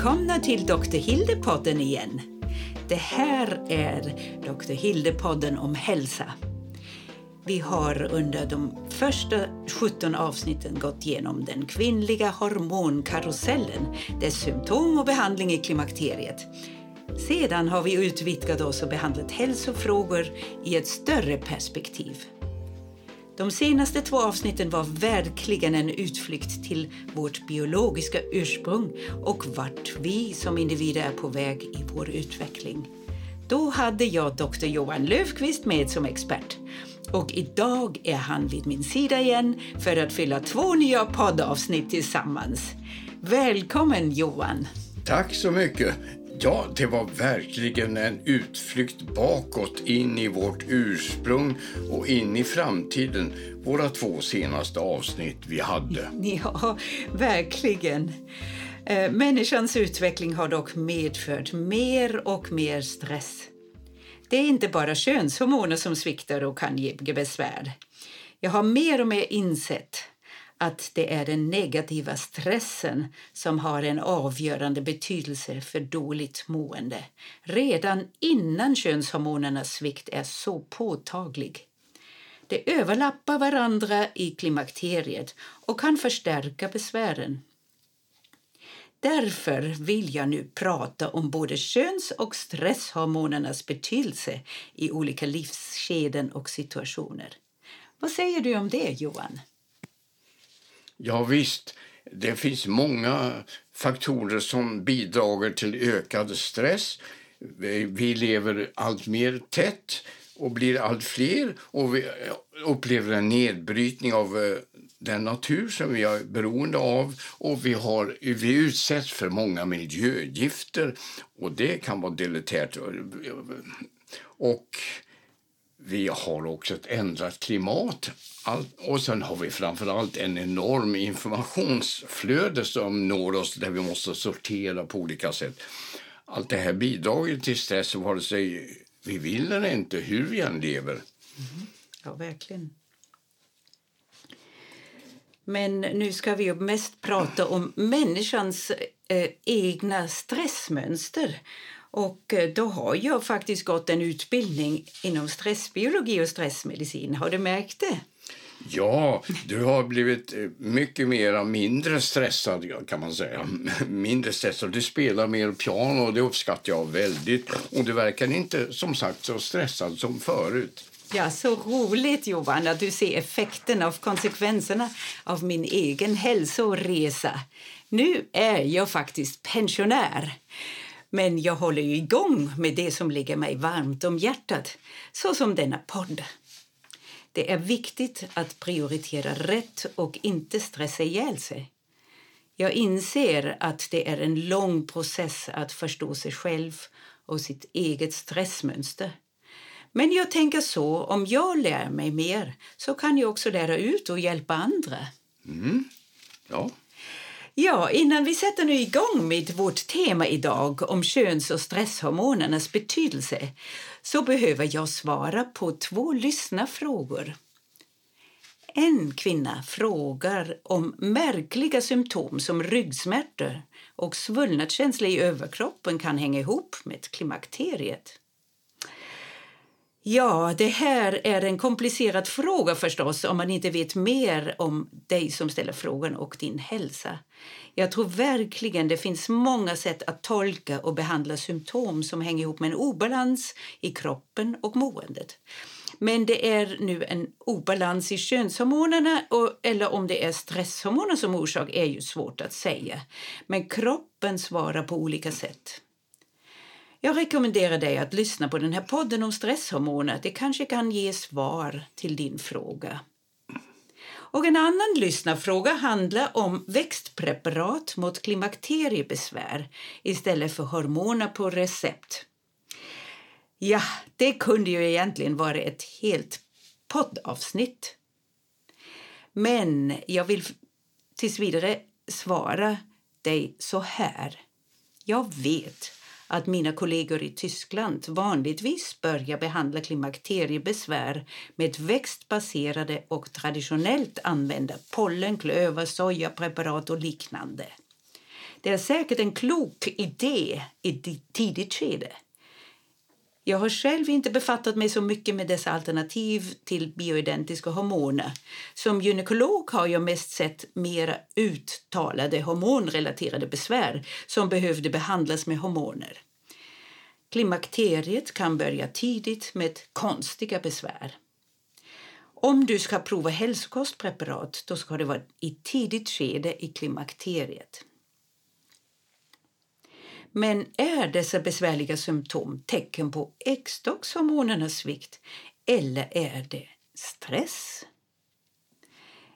välkomna till Dr. Hilde-podden igen. Det här är Dr. Hilde-podden om hälsa. Vi har under de första 17 avsnitten gått igenom den kvinnliga hormonkarusellen, dess symptom och behandling i klimakteriet. Sedan har vi utvidgat oss och behandlat hälsofrågor i ett större perspektiv. De senaste två avsnitten var verkligen en utflykt till vårt biologiska ursprung och vart vi som individer är på väg i vår utveckling. Då hade jag Dr. Johan Löfqvist med som expert. Och idag är han vid min sida igen för att fylla två nya poddavsnitt tillsammans. Välkommen Johan! Tack så mycket! Ja, det var verkligen en utflykt bakåt in i vårt ursprung och in i framtiden. Våra två senaste avsnitt vi hade. Ja, verkligen. Eh, människans utveckling har dock medfört mer och mer stress. Det är inte bara könshormoner som sviktar och kan ge besvär. Jag har mer och mer insett att det är den negativa stressen som har en avgörande betydelse för dåligt mående redan innan könshormonernas svikt är så påtaglig. De överlappar varandra i klimakteriet och kan förstärka besvären. Därför vill jag nu prata om både köns och stresshormonernas betydelse i olika livsskeden och situationer. Vad säger du om det, Johan? Ja, visst, det finns många faktorer som bidrar till ökad stress. Vi lever allt mer tätt och blir allt fler och vi eh, upplever en nedbrytning av eh, den natur som vi är beroende av och vi, har, vi utsätts för många miljögifter och det kan vara deletärt. Och vi har också ett ändrat klimat. All, och sen har vi framförallt en enorm informationsflöde som når oss där vi måste sortera på olika sätt. Allt det här bidrar till stress vare sig vi vill eller inte, hur vi än lever. Mm. Ja, verkligen. Men nu ska vi mest prata om människans eh, egna stressmönster. Och eh, då har jag faktiskt gått en utbildning inom stressbiologi och stressmedicin. Har du märkt det? Ja, du har blivit eh, mycket mer mindre stressad kan man säga. Mindre stressad. Du spelar mer piano och det uppskattar jag väldigt. Och du verkar inte som sagt så stressad som förut. Ja, så roligt Johan att du ser effekten av konsekvenserna av min egen hälsoresa. Nu är jag faktiskt pensionär. Men jag håller ju igång med det som ligger mig varmt om hjärtat, så som denna podd. Det är viktigt att prioritera rätt och inte stressa ihjäl sig. Jag inser att det är en lång process att förstå sig själv och sitt eget stressmönster. Men jag tänker så, om jag lär mig mer så kan jag också lära ut och hjälpa andra. Mm. Ja. Ja, innan vi sätter nu igång med vårt tema idag om köns och stresshormonernas betydelse så behöver jag svara på två lyssnarfrågor. En kvinna frågar om märkliga symptom som ryggsmärtor och svullnadskänsla i överkroppen kan hänga ihop med klimakteriet. Ja, det här är en komplicerad fråga förstås om man inte vet mer om dig som ställer frågan och din hälsa. Jag tror verkligen det finns många sätt att tolka och behandla symptom som hänger ihop med en obalans i kroppen och måendet. Men det är nu en obalans i könshormonerna och, eller om det är stresshormoner som orsak är ju svårt att säga. Men kroppen svarar på olika sätt. Jag rekommenderar dig att lyssna på den här podden om stresshormoner. Det kanske kan ge svar till din fråga. Och en annan lyssnarfråga handlar om växtpreparat mot klimakteriebesvär istället för hormoner på recept. Ja, det kunde ju egentligen vara ett helt poddavsnitt. Men jag vill tills vidare svara dig så här. Jag vet att mina kollegor i Tyskland vanligtvis börjar behandla klimakteriebesvär med växtbaserade och traditionellt använda pollen, klöver, sojapreparat och liknande. Det är säkert en klok idé i ett tidigt skede. Jag har själv inte befattat mig så mycket med dessa alternativ till bioidentiska hormoner. Som gynekolog har jag mest sett mer uttalade hormonrelaterade besvär som behövde behandlas med hormoner. Klimakteriet kan börja tidigt med konstiga besvär. Om du ska prova hälsokostpreparat då ska det vara i tidigt skede i klimakteriet. Men är dessa besvärliga symptom tecken på äggstockshormonernas svikt eller är det stress?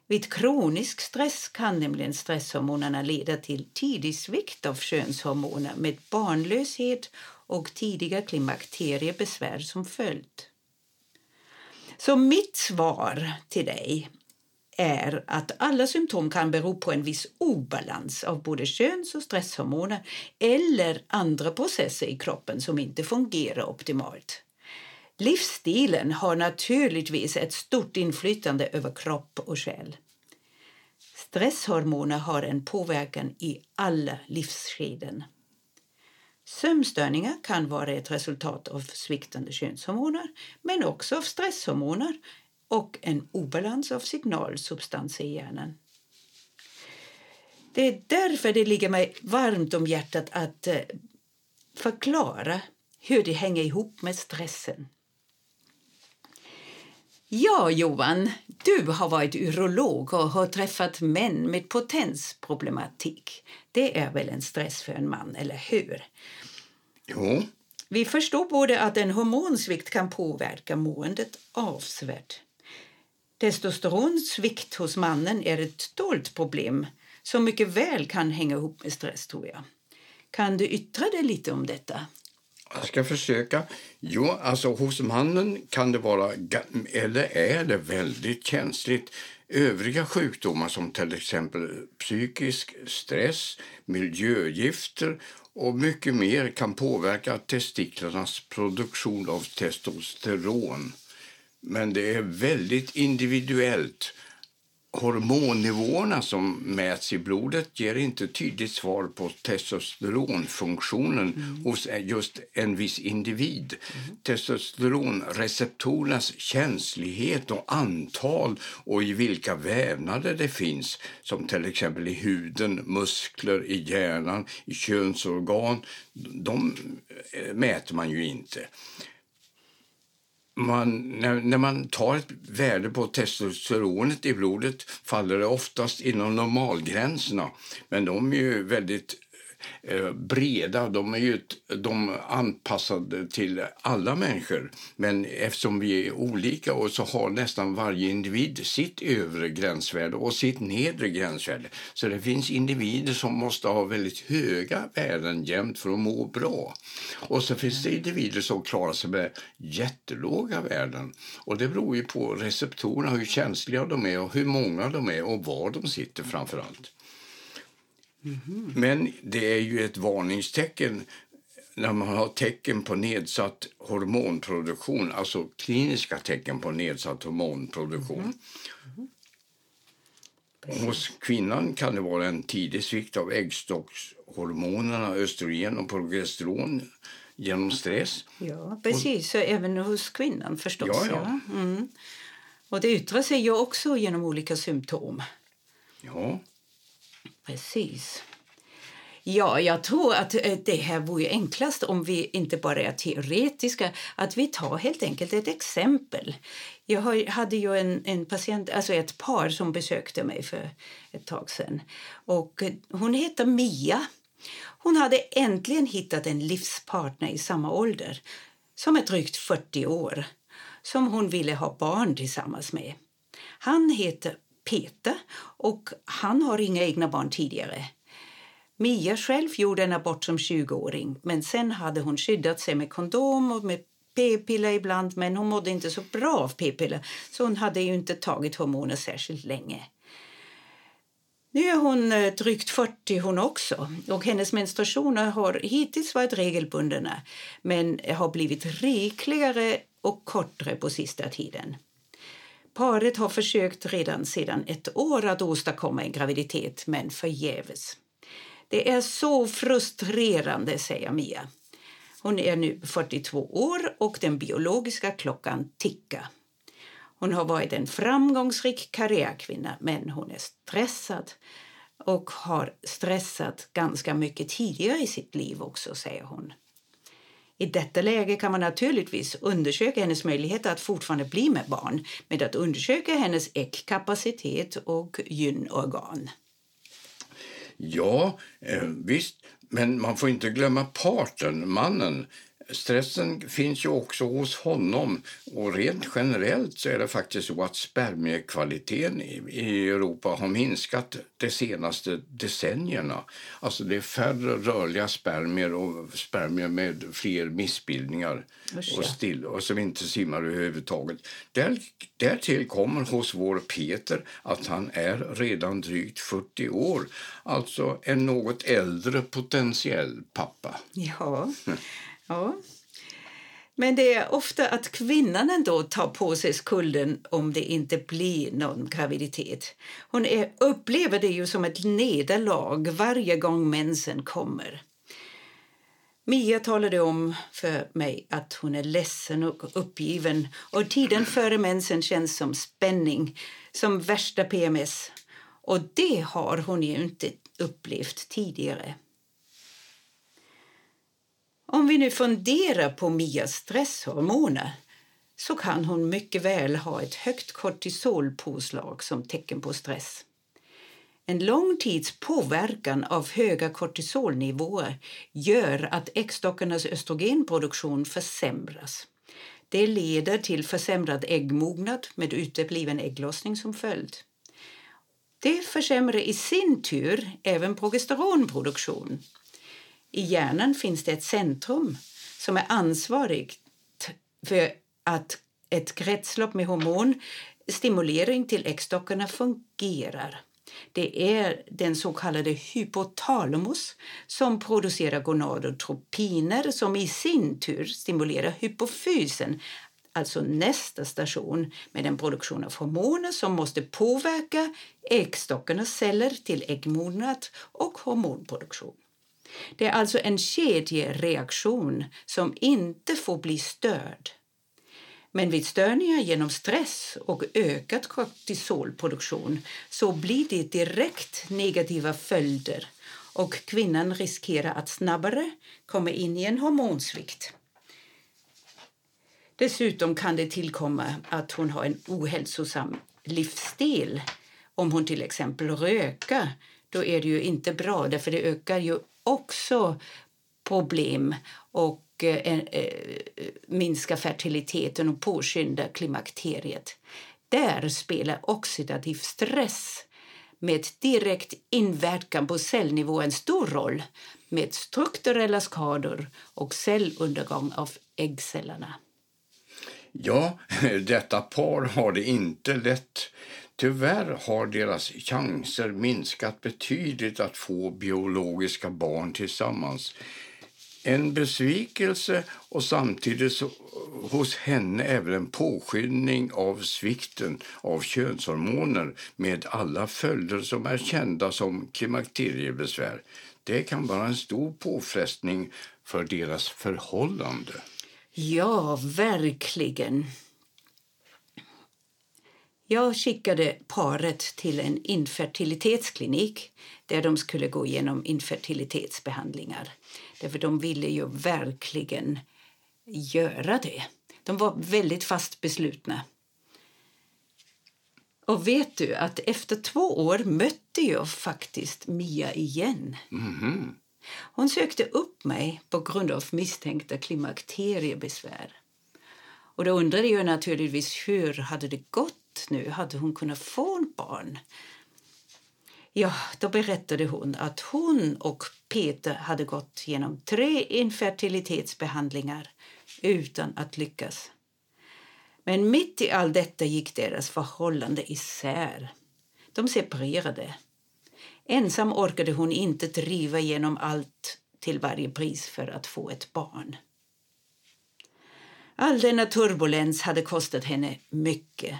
Vid kronisk stress kan nämligen stresshormonerna leda till tidig svikt av könshormoner med barnlöshet och tidiga klimakteriebesvär som följd. Så mitt svar till dig är att alla symptom kan bero på en viss obalans av både köns och stresshormoner eller andra processer i kroppen som inte fungerar optimalt. Livsstilen har naturligtvis ett stort inflytande över kropp och själ. Stresshormoner har en påverkan i alla livsskeden. Sömnstörningar kan vara ett resultat av sviktande könshormoner men också av stresshormoner och en obalans av signalsubstanser i hjärnan. Det är därför det ligger mig varmt om hjärtat att eh, förklara hur det hänger ihop med stressen. Ja, Johan, du har varit urolog och har träffat män med potensproblematik. Det är väl en stress för en man, eller hur? Jo. Vi förstår både att en hormonsvikt kan påverka måendet avsevärt. Testosteronsvikt hos mannen är ett dolt problem som mycket väl kan hänga ihop med stress, tror jag. Kan du yttra dig lite om detta? Jag ska försöka. Jo, alltså hos mannen kan det vara, eller är det väldigt känsligt. Övriga sjukdomar som till exempel psykisk stress, miljögifter och mycket mer kan påverka testiklarnas produktion av testosteron. Men det är väldigt individuellt. Hormonnivåerna som mäts i blodet ger inte tydligt svar på testosteronfunktionen mm. hos just en viss individ. Mm. Testosteronreceptorernas känslighet och antal och i vilka vävnader det finns som till exempel i huden, muskler, i hjärnan, i könsorgan, de mäter man ju inte man, när, när, man tar ett värde på testosteronet i blodet faller det oftast inom normalgränserna. Men de är ju väldigt Eh, breda. De är ju de anpassade till alla människor. Men eftersom vi är olika och så har nästan varje individ sitt övre gränsvärde och sitt nedre gränsvärde. Så det finns individer som måste ha väldigt höga värden jämt för att må bra. Och så finns det individer som klarar sig med jättelåga värden. Och det beror ju på receptorerna, hur känsliga de är och hur många de är och var de sitter framför allt. Mm. Men det är ju ett varningstecken när man har tecken på nedsatt hormonproduktion, alltså kliniska tecken på nedsatt hormonproduktion. Mm. Mm. Hos kvinnan kan det vara en tidig svikt av äggstockshormonerna östrogen och progesteron genom stress. Ja, precis. Och, även hos kvinnan förstås. Ja, ja. ja. Mm. Och det yttrar sig ju också genom olika symptom. Ja. Precis. Ja, jag tror att eh, det här vore enklast om vi inte bara är teoretiska, att vi tar helt enkelt ett exempel. Jag hade ju en, en patient, alltså ett par som besökte mig för ett tag sedan. Och eh, hon heter Mia. Hon hade äntligen hittat en livspartner i samma ålder, som är drygt 40 år, som hon ville ha barn tillsammans med. Han heter Peter och han har inga egna barn tidigare. Mia själv gjorde en abort som 20-åring men sen hade hon skyddat sig med kondom och med p-piller ibland men hon mådde inte så bra av p-piller så hon hade ju inte tagit hormoner särskilt länge. Nu är hon eh, drygt 40 hon också och hennes menstruationer har hittills varit regelbundna men har blivit rikligare och kortare på sista tiden. Paret har försökt redan sedan ett år att åstadkomma en graviditet, men förgäves. Det är så frustrerande, säger Mia. Hon är nu 42 år och den biologiska klockan tickar. Hon har varit en framgångsrik karriärkvinna, men hon är stressad och har stressat ganska mycket tidigare i sitt liv också, säger hon. I detta läge kan man naturligtvis undersöka hennes möjligheter att fortfarande bli med barn med att undersöka hennes äggkapacitet och gynorgan. Ja, eh, visst. Men man får inte glömma parten, mannen. Stressen finns ju också hos honom och rent generellt så är det faktiskt så att spermiekvaliteten i Europa har minskat de senaste decennierna. Alltså det är färre rörliga spermier och spermier med fler missbildningar och, still, och som inte simmar överhuvudtaget. Där, därtill kommer hos vår Peter att han är redan drygt 40 år, alltså en något äldre potentiell pappa. Ja. Ja. Men det är ofta att kvinnan ändå tar på sig skulden om det inte blir någon graviditet. Hon är, upplever det ju som ett nederlag varje gång mensen kommer. Mia talade om för mig att hon är ledsen och uppgiven och tiden före mensen känns som spänning, som värsta PMS. Och det har hon ju inte upplevt tidigare. Om vi nu funderar på Mias stresshormoner så kan hon mycket väl ha ett högt kortisolpåslag som tecken på stress. En lång tids påverkan av höga kortisolnivåer gör att äggstockarnas östrogenproduktion försämras. Det leder till försämrad äggmognad med utebliven ägglossning som följd. Det försämrar i sin tur även progesteronproduktion i hjärnan finns det ett centrum som är ansvarigt för att ett kretslopp med hormonstimulering till äggstockarna fungerar. Det är den så kallade hypotalamus som producerar gonadotropiner som i sin tur stimulerar hypofysen alltså nästa station med en produktion av hormoner som måste påverka äggstockarnas celler till äggmognad och hormonproduktion. Det är alltså en kedjereaktion som inte får bli störd. Men vid störningar genom stress och ökad kortisolproduktion så blir det direkt negativa följder och kvinnan riskerar att snabbare komma in i en hormonsvikt. Dessutom kan det tillkomma att hon har en ohälsosam livsstil. Om hon till exempel röker, då är det ju inte bra därför det ökar ju också problem och eh, eh, minska fertiliteten och påskynda klimakteriet. Där spelar oxidativ stress med direkt inverkan på cellnivå en stor roll med strukturella skador och cellundergång av äggcellerna. Ja, detta par har det inte lätt. Tyvärr har deras chanser minskat betydligt att få biologiska barn tillsammans. En besvikelse och samtidigt så, hos henne även en påskyndning av svikten av könshormoner med alla följder som är kända som klimakteriebesvär. Det kan vara en stor påfrestning för deras förhållande. Ja, verkligen. Jag skickade paret till en infertilitetsklinik där de skulle gå igenom infertilitetsbehandlingar. Därför de ville ju verkligen göra det. De var väldigt fast beslutna. Och vet du att efter två år mötte jag faktiskt Mia igen. Mm. Hon sökte upp mig på grund av misstänkta klimakteriebesvär. Och då undrade jag naturligtvis hur hade det gått nu hade hon kunnat få ett barn. Ja, då berättade hon att hon och Peter hade gått genom tre infertilitetsbehandlingar utan att lyckas. Men mitt i allt detta gick deras förhållande isär. De separerade. Ensam orkade hon inte driva igenom allt till varje pris för att få ett barn. All denna turbulens hade kostat henne mycket.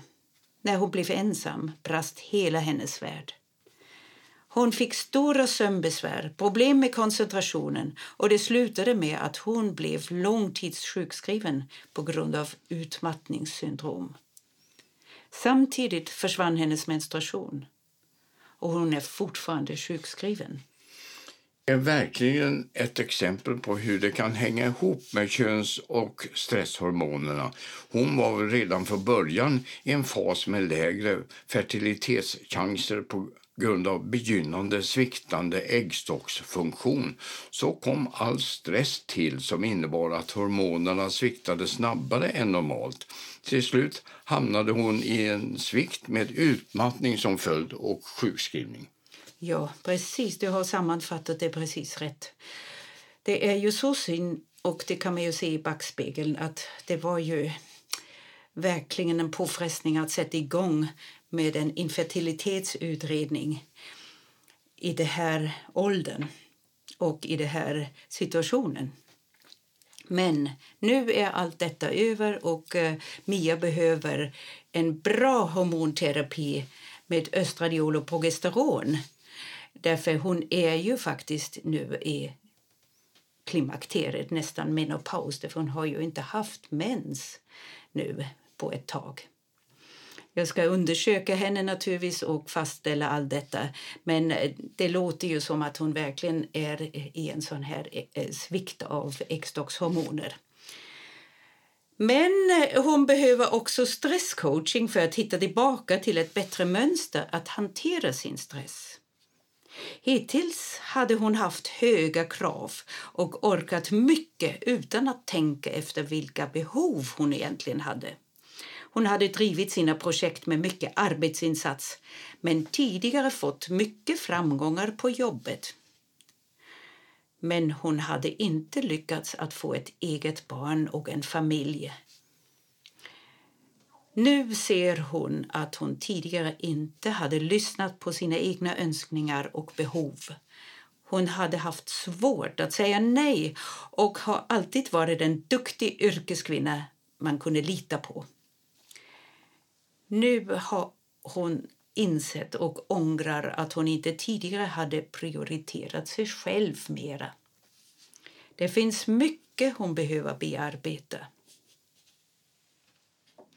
När hon blev ensam brast hela hennes värld. Hon fick stora sömnbesvär, problem med koncentrationen och det slutade med att hon blev långtidssjukskriven på grund av utmattningssyndrom. Samtidigt försvann hennes menstruation och hon är fortfarande sjukskriven. Är verkligen ett exempel på hur det kan hänga ihop med köns och stresshormonerna. Hon var redan från början i en fas med lägre fertilitetschanser på grund av begynnande sviktande äggstocksfunktion så kom all stress till som innebar att hormonerna sviktade snabbare än normalt. Till slut hamnade hon i en svikt med utmattning som följd och sjukskrivning. Ja, precis. Du har sammanfattat det precis rätt. Det är ju så synd, och det kan man ju se i backspegeln, att det var ju verkligen en påfrestning att sätta igång med en infertilitetsutredning i den här åldern och i den här situationen. Men nu är allt detta över och eh, Mia behöver en bra hormonterapi med östradiol och progesteron. Därför hon är ju faktiskt nu i klimakteriet, nästan menopaus, därför hon har ju inte haft mens nu på ett tag. Jag ska undersöka henne naturligtvis och fastställa allt detta. Men det låter ju som att hon verkligen är i en sån här eh, svikt av äggstockshormoner. Men hon behöver också stresscoaching för att hitta tillbaka till ett bättre mönster att hantera sin stress. Hittills hade hon haft höga krav och orkat mycket utan att tänka efter vilka behov hon egentligen hade. Hon hade drivit sina projekt med mycket arbetsinsats men tidigare fått mycket framgångar på jobbet. Men hon hade inte lyckats att få ett eget barn och en familj. Nu ser hon att hon tidigare inte hade lyssnat på sina egna önskningar och behov. Hon hade haft svårt att säga nej och har alltid varit en duktig yrkeskvinna man kunde lita på. Nu har hon insett och ångrar att hon inte tidigare hade prioriterat sig själv mera. Det finns mycket hon behöver bearbeta.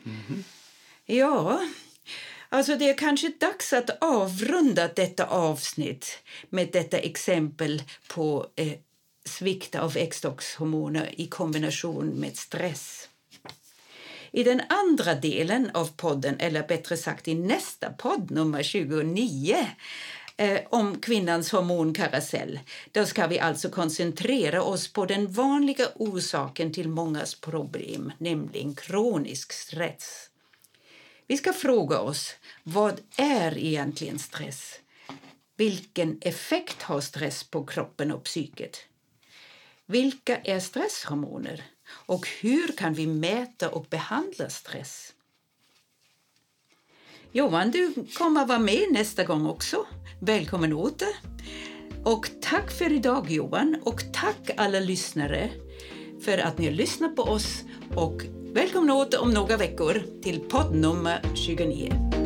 Mm. Ja, alltså det är kanske dags att avrunda detta avsnitt med detta exempel på eh, svikt av äggstockshormoner i kombination med stress. I den andra delen av podden, eller bättre sagt i nästa podd, nummer 29 eh, om kvinnans hormonkarusell, då ska vi alltså koncentrera oss på den vanliga orsaken till mångas problem, nämligen kronisk stress. Vi ska fråga oss, vad är egentligen stress? Vilken effekt har stress på kroppen och psyket? Vilka är stresshormoner? Och hur kan vi mäta och behandla stress? Johan, du kommer att vara med nästa gång också. Välkommen åter. Och tack för idag Johan och tack alla lyssnare för att ni har lyssnat på oss och välkomna åter om några veckor till podd nummer 29.